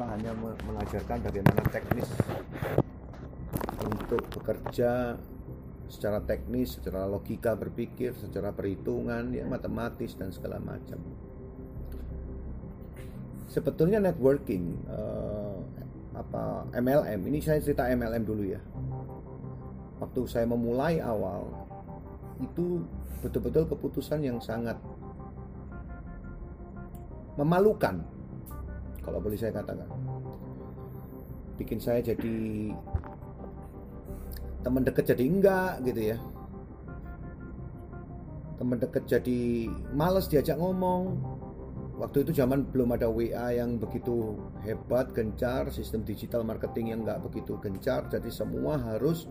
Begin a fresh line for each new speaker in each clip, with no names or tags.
sekolah hanya mengajarkan bagaimana teknis untuk bekerja secara teknis, secara logika berpikir, secara perhitungan, ya matematis dan segala macam. Sebetulnya networking uh, apa MLM ini saya cerita MLM dulu ya. Waktu saya memulai awal itu betul-betul keputusan yang sangat memalukan kalau boleh saya katakan. Bikin saya jadi teman deket jadi enggak gitu ya. Teman deket jadi males diajak ngomong. Waktu itu zaman belum ada WA yang begitu hebat gencar sistem digital marketing yang enggak begitu gencar. Jadi semua harus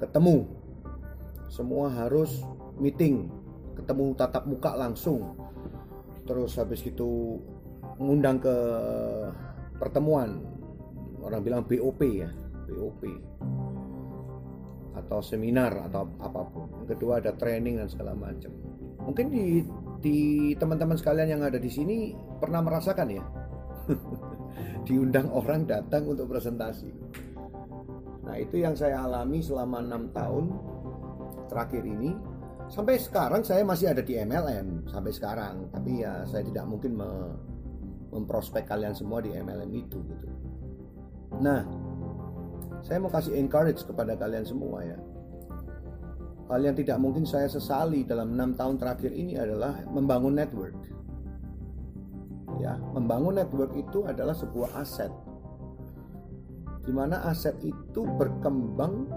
ketemu. Semua harus meeting ketemu tatap muka langsung. Terus habis itu ngundang ke pertemuan orang bilang BOP ya BOP atau seminar atau apa pun. Yang kedua ada training dan segala macam. Mungkin di di teman-teman sekalian yang ada di sini pernah merasakan ya. Diundang orang datang untuk presentasi. Nah, itu yang saya alami selama enam tahun terakhir ini. Sampai sekarang saya masih ada di MLM sampai sekarang, tapi ya saya tidak mungkin memprospek kalian semua di MLM itu gitu. Nah, saya mau kasih encourage kepada kalian semua ya. Hal yang tidak mungkin saya sesali dalam enam tahun terakhir ini adalah membangun network. Ya, membangun network itu adalah sebuah aset. Di mana aset itu berkembang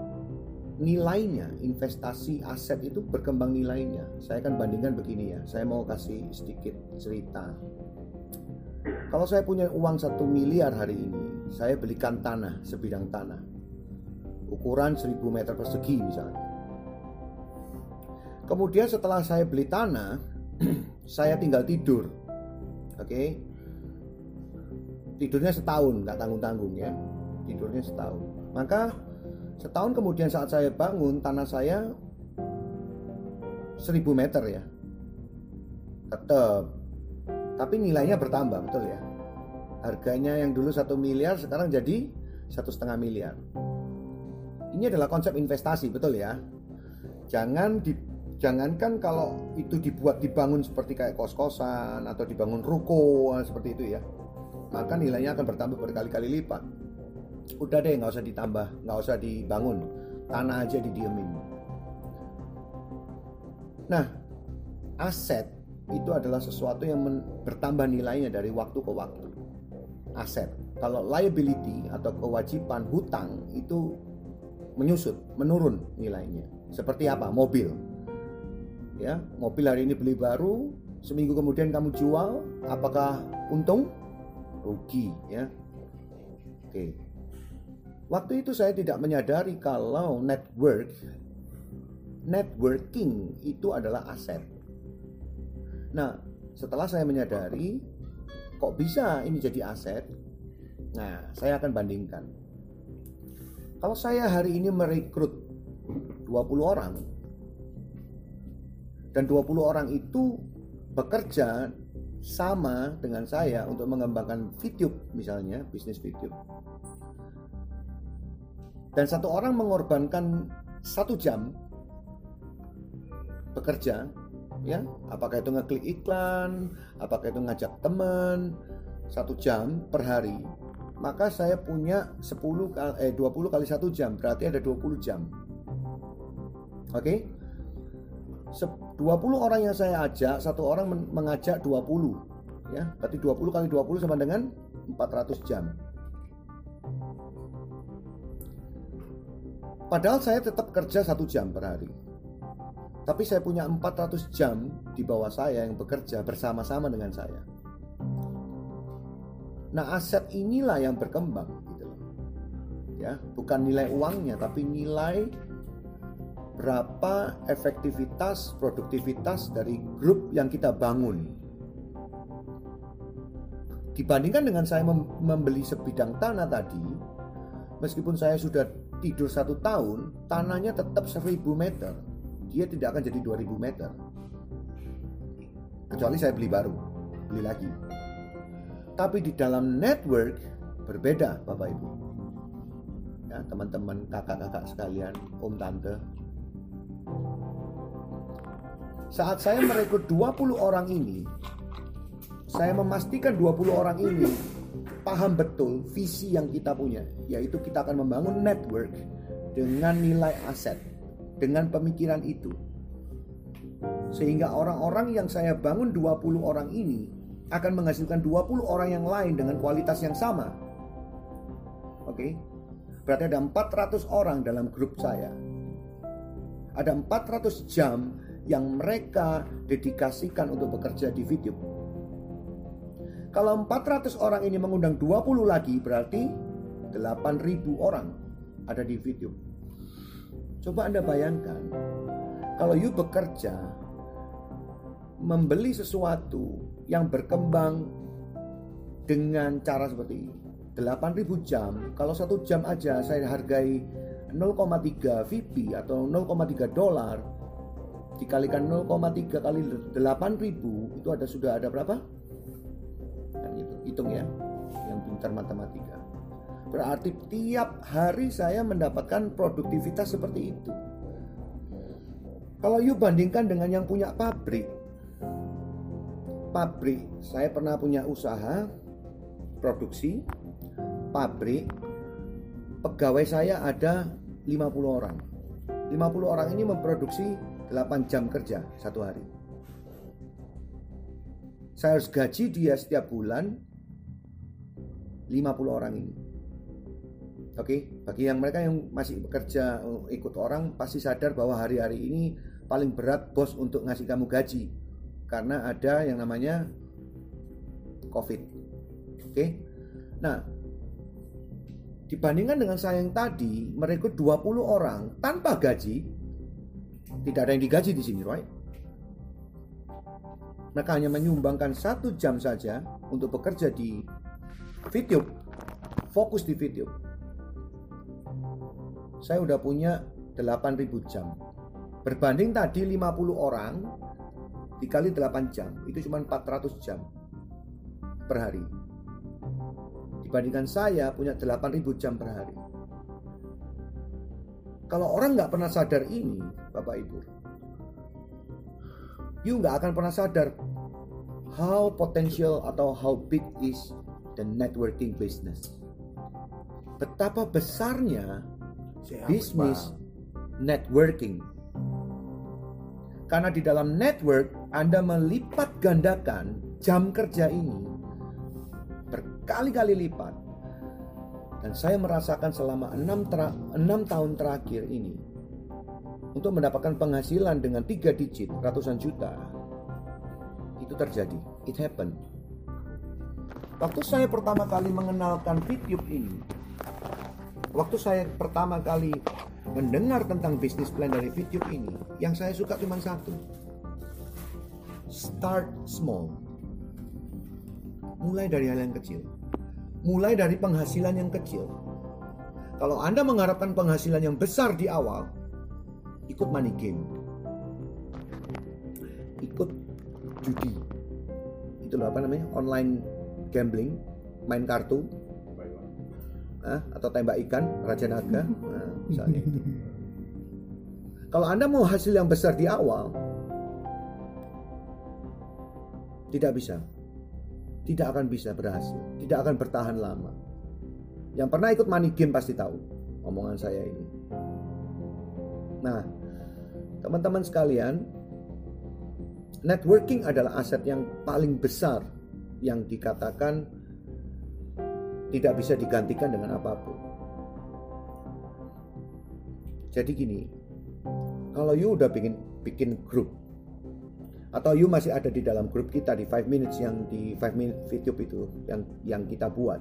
nilainya, investasi aset itu berkembang nilainya. Saya akan bandingkan begini ya. Saya mau kasih sedikit cerita. Kalau saya punya uang satu miliar hari ini, saya belikan tanah, sebidang tanah ukuran 1000 meter persegi misalnya. Kemudian setelah saya beli tanah, saya tinggal tidur. Oke. Okay? Tidurnya setahun, nggak tanggung-tanggung ya. Tidurnya setahun. Maka setahun kemudian saat saya bangun, tanah saya 1000 meter ya. Tetap. Tapi nilainya bertambah, betul ya. Harganya yang dulu satu miliar sekarang jadi satu setengah miliar. Ini adalah konsep investasi, betul ya? Jangan di jangankan kalau itu dibuat dibangun seperti kayak kos-kosan atau dibangun ruko seperti itu ya. Maka nilainya akan bertambah berkali-kali lipat. Udah deh, nggak usah ditambah, nggak usah dibangun, tanah aja didiemin. Nah, aset itu adalah sesuatu yang bertambah nilainya dari waktu ke waktu. Aset. Kalau liability atau kewajiban hutang itu menyusut, menurun nilainya. Seperti apa? Mobil. Ya, mobil hari ini beli baru, seminggu kemudian kamu jual, apakah untung? Rugi, ya. Oke. Waktu itu saya tidak menyadari kalau network networking itu adalah aset. Nah, setelah saya menyadari kok bisa ini jadi aset, nah saya akan bandingkan. Kalau saya hari ini merekrut 20 orang dan 20 orang itu bekerja sama dengan saya untuk mengembangkan video misalnya bisnis video dan satu orang mengorbankan satu jam bekerja ya apakah itu ngeklik iklan apakah itu ngajak teman satu jam per hari. Maka saya punya 10 kali, eh 20 kali 1 jam berarti ada 20 jam. Oke? Okay? 20 orang yang saya ajak satu orang mengajak 20 ya berarti 20 kali 20 sama dengan 400 jam. Padahal saya tetap kerja satu jam per hari tapi saya punya 400 jam di bawah saya yang bekerja bersama-sama dengan saya Nah, aset inilah yang berkembang gitu Ya, bukan nilai uangnya tapi nilai berapa efektivitas, produktivitas dari grup yang kita bangun. Dibandingkan dengan saya membeli sebidang tanah tadi, meskipun saya sudah tidur satu tahun, tanahnya tetap 1000 meter. Dia tidak akan jadi 2000 meter. Kecuali saya beli baru, beli lagi. Tapi di dalam network berbeda Bapak Ibu. Ya, teman-teman kakak-kakak sekalian, om tante. Saat saya merekrut 20 orang ini, saya memastikan 20 orang ini paham betul visi yang kita punya, yaitu kita akan membangun network dengan nilai aset, dengan pemikiran itu. Sehingga orang-orang yang saya bangun 20 orang ini akan menghasilkan 20 orang yang lain dengan kualitas yang sama. Oke. Berarti ada 400 orang dalam grup saya. Ada 400 jam yang mereka dedikasikan untuk bekerja di video. Kalau 400 orang ini mengundang 20 lagi berarti 8000 orang ada di video. Coba Anda bayangkan kalau you bekerja membeli sesuatu yang berkembang dengan cara seperti ini 8000 jam kalau satu jam aja saya hargai 0,3 VP atau 0,3 dolar dikalikan 0,3 kali 8000 itu ada sudah ada berapa? Kan itu hitung ya yang pintar matematika berarti tiap hari saya mendapatkan produktivitas seperti itu kalau you bandingkan dengan yang punya pabrik pabrik. Saya pernah punya usaha produksi pabrik. Pegawai saya ada 50 orang. 50 orang ini memproduksi 8 jam kerja satu hari. Saya harus gaji dia setiap bulan 50 orang ini. Oke, bagi yang mereka yang masih bekerja ikut orang pasti sadar bahwa hari-hari ini paling berat bos untuk ngasih kamu gaji karena ada yang namanya COVID. Oke. Nah, dibandingkan dengan saya yang tadi merekrut 20 orang tanpa gaji, tidak ada yang digaji di sini, right? Mereka hanya menyumbangkan satu jam saja untuk bekerja di video, fokus di video. Saya udah punya 8000 jam. Berbanding tadi 50 orang, dikali 8 jam itu cuma 400 jam per hari. Dibandingkan saya punya 8000 jam per hari. Kalau orang nggak pernah sadar ini Bapak Ibu you nggak akan pernah sadar how potential atau how big is the networking business. Betapa besarnya bisnis networking karena di dalam network Anda melipat gandakan jam kerja ini berkali-kali lipat. Dan saya merasakan selama enam, enam tahun terakhir ini untuk mendapatkan penghasilan dengan tiga digit ratusan juta itu terjadi. It happened. Waktu saya pertama kali mengenalkan video ini, waktu saya pertama kali mendengar tentang bisnis plan dari video ini, yang saya suka cuma satu. Start small. Mulai dari hal yang kecil. Mulai dari penghasilan yang kecil. Kalau Anda mengharapkan penghasilan yang besar di awal, ikut money game. Ikut judi. Itu apa namanya? Online gambling, main kartu, Hah? atau tembak ikan raja naga. Nah, misalnya kalau anda mau hasil yang besar di awal tidak bisa. Tidak akan bisa berhasil. Tidak akan bertahan lama. Yang pernah ikut money game pasti tahu omongan saya ini. Nah teman-teman sekalian networking adalah aset yang paling besar yang dikatakan tidak bisa digantikan dengan apa pun. Jadi gini, kalau you udah bikin bikin grup atau you masih ada di dalam grup kita di 5 minutes yang di 5 minute video itu yang yang kita buat.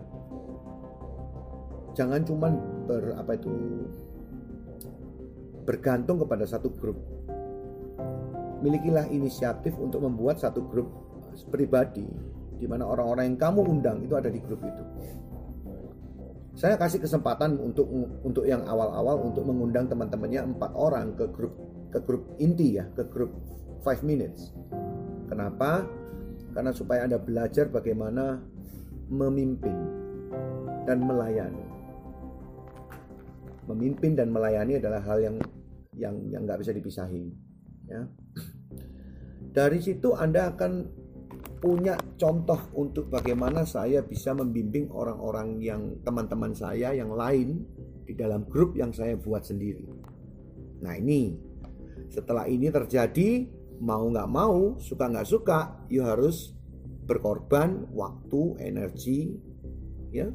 Jangan cuman ber apa itu bergantung kepada satu grup. Milikilah inisiatif untuk membuat satu grup pribadi di mana orang-orang yang kamu undang itu ada di grup itu. Saya kasih kesempatan untuk untuk yang awal-awal untuk mengundang teman-temannya empat orang ke grup ke grup inti ya, ke grup five minutes. Kenapa? Karena supaya Anda belajar bagaimana memimpin. dan melayani. Memimpin dan melayani adalah hal yang yang yang nggak bisa dipisahin. Ya. Dari situ Anda akan punya contoh untuk bagaimana saya bisa membimbing orang-orang yang teman-teman saya yang lain di dalam grup yang saya buat sendiri. Nah ini. Setelah ini terjadi mau nggak mau suka nggak suka you harus berkorban waktu energi ya.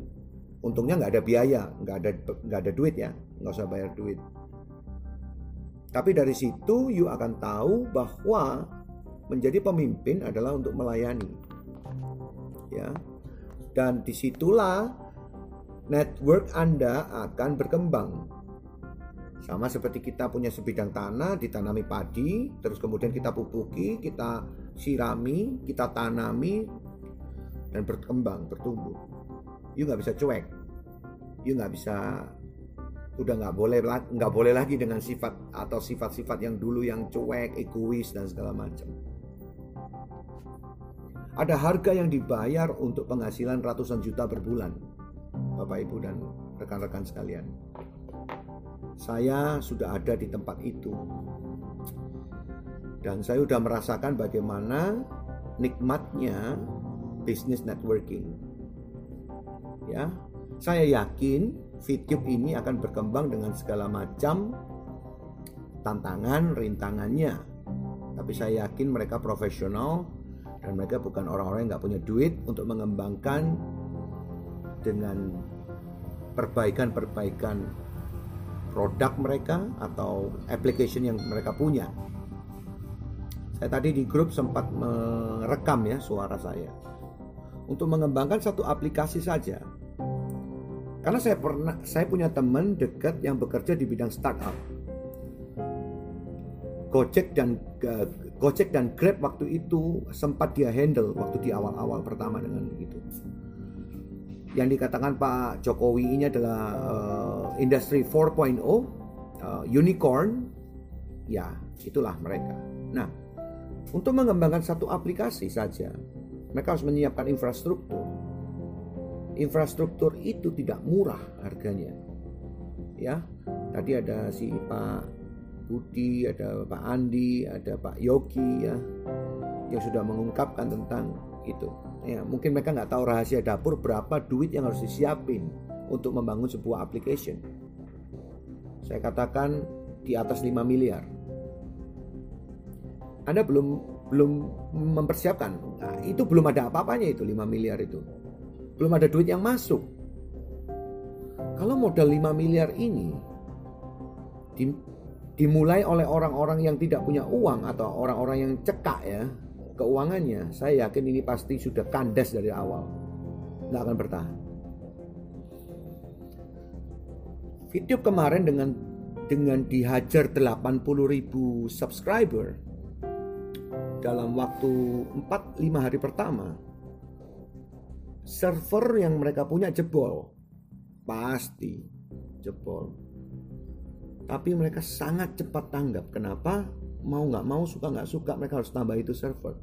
Untungnya nggak ada biaya nggak ada nggak ada duit ya nggak usah bayar duit. Tapi dari situ you akan tahu bahwa menjadi pemimpin adalah untuk melayani. Ya. Dan di situlah network Anda akan berkembang. Sama seperti kita punya sebidang tanah, ditanami padi, terus kemudian kita pupuki, kita sirami, kita tanami, dan berkembang, bertumbuh. You nggak bisa cuek. You nggak bisa udah nggak boleh nggak boleh lagi dengan sifat atau sifat-sifat yang dulu yang cuek, egois dan segala macam. Ada harga yang dibayar untuk penghasilan ratusan juta per bulan. Bapak Ibu dan rekan-rekan sekalian. Saya sudah ada di tempat itu. Dan saya sudah merasakan bagaimana nikmatnya bisnis networking. Ya, saya yakin video ini akan berkembang dengan segala macam tantangan, rintangannya. Tapi saya yakin mereka profesional dan mereka bukan orang-orang yang nggak punya duit untuk mengembangkan dengan perbaikan-perbaikan produk mereka atau application yang mereka punya. Saya tadi di grup sempat merekam ya suara saya untuk mengembangkan satu aplikasi saja. Karena saya pernah saya punya teman dekat yang bekerja di bidang startup. Gojek dan Gojek dan Grab waktu itu sempat dia handle waktu di awal-awal pertama dengan begitu. Yang dikatakan Pak Jokowi ini adalah uh, industri 4.0, uh, unicorn, ya itulah mereka. Nah, untuk mengembangkan satu aplikasi saja, mereka harus menyiapkan infrastruktur. Infrastruktur itu tidak murah harganya. Ya, tadi ada si Pak Budi, ada Pak Andi, ada Pak Yogi ya yang sudah mengungkapkan tentang itu. Ya, mungkin mereka nggak tahu rahasia dapur berapa duit yang harus disiapin untuk membangun sebuah application. Saya katakan di atas 5 miliar. Anda belum belum mempersiapkan. Nah, itu belum ada apa-apanya itu 5 miliar itu. Belum ada duit yang masuk. Kalau modal 5 miliar ini dimulai oleh orang-orang yang tidak punya uang atau orang-orang yang cekak ya keuangannya, saya yakin ini pasti sudah kandas dari awal. Nggak akan bertahan. Video kemarin dengan dengan dihajar 80 ribu subscriber dalam waktu 4-5 hari pertama server yang mereka punya jebol pasti jebol tapi mereka sangat cepat tanggap. Kenapa? Mau nggak mau, suka nggak suka, mereka harus tambah itu server.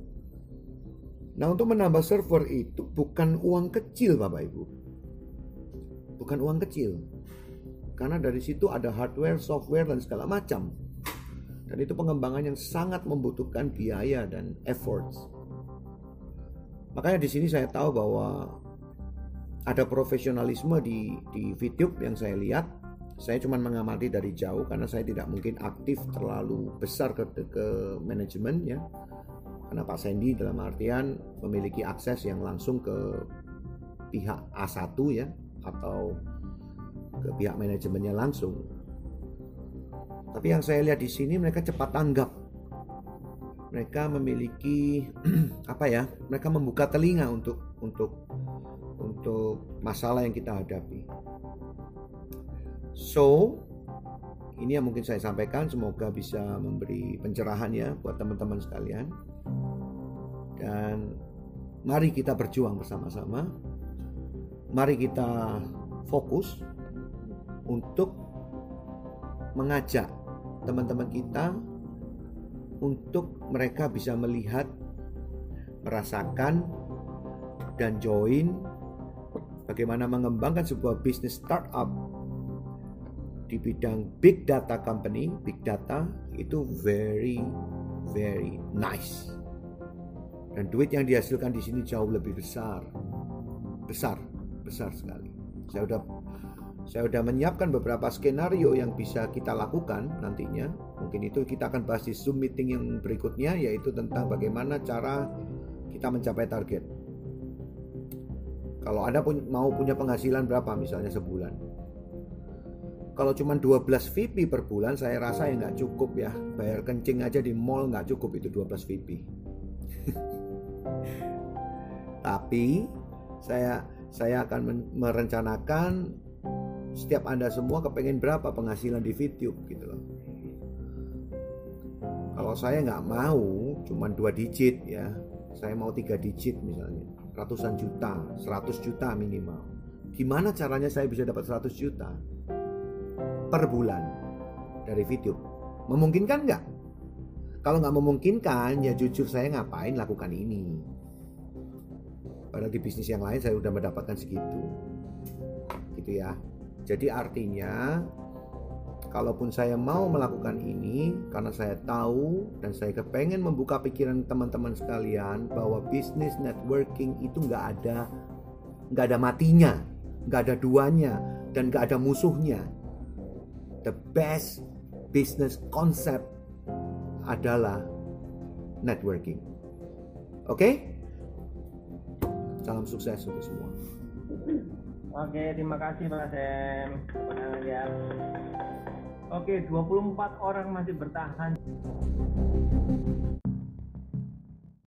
Nah untuk menambah server itu bukan uang kecil Bapak Ibu. Bukan uang kecil. Karena dari situ ada hardware, software, dan segala macam. Dan itu pengembangan yang sangat membutuhkan biaya dan efforts. Makanya di sini saya tahu bahwa ada profesionalisme di di video yang saya lihat saya cuma mengamati dari jauh karena saya tidak mungkin aktif terlalu besar ke, ke manajemen ya karena Pak Sandy dalam artian memiliki akses yang langsung ke pihak A1 ya atau ke pihak manajemennya langsung. Tapi yang saya lihat di sini mereka cepat tanggap. Mereka memiliki apa ya? Mereka membuka telinga untuk untuk untuk masalah yang kita hadapi. So, ini yang mungkin saya sampaikan. Semoga bisa memberi pencerahan ya buat teman-teman sekalian. Dan mari kita berjuang bersama-sama. Mari kita fokus untuk mengajak teman-teman kita untuk mereka bisa melihat, merasakan, dan join bagaimana mengembangkan sebuah bisnis startup di bidang big data company, big data itu very very nice. Dan duit yang dihasilkan di sini jauh lebih besar. Besar, besar sekali. Saya udah saya sudah menyiapkan beberapa skenario yang bisa kita lakukan nantinya. Mungkin itu kita akan bahas di Zoom meeting yang berikutnya yaitu tentang bagaimana cara kita mencapai target. Kalau Anda pun mau punya penghasilan berapa misalnya sebulan. Kalau cuma 12 VP per bulan saya rasa ya nggak cukup ya. Bayar kencing aja di mall nggak cukup itu 12 VP. Tapi saya saya akan merencanakan setiap Anda semua kepengen berapa penghasilan di YouTube gitu loh. Kalau saya nggak mau cuma dua digit ya, saya mau tiga digit misalnya, ratusan juta, 100 juta minimal. Gimana caranya saya bisa dapat 100 juta per bulan dari video? Memungkinkan nggak? Kalau nggak memungkinkan, ya jujur saya ngapain lakukan ini. Padahal di bisnis yang lain saya udah mendapatkan segitu. Gitu ya. Jadi artinya kalaupun saya mau melakukan ini karena saya tahu dan saya kepengen membuka pikiran teman-teman sekalian bahwa bisnis networking itu nggak ada nggak ada matinya, nggak ada duanya dan nggak ada musuhnya. The best business concept adalah networking. Oke? Okay? Salam sukses untuk semua.
Oke, terima kasih Pak Sam. Ya. Oke, 24 orang masih bertahan.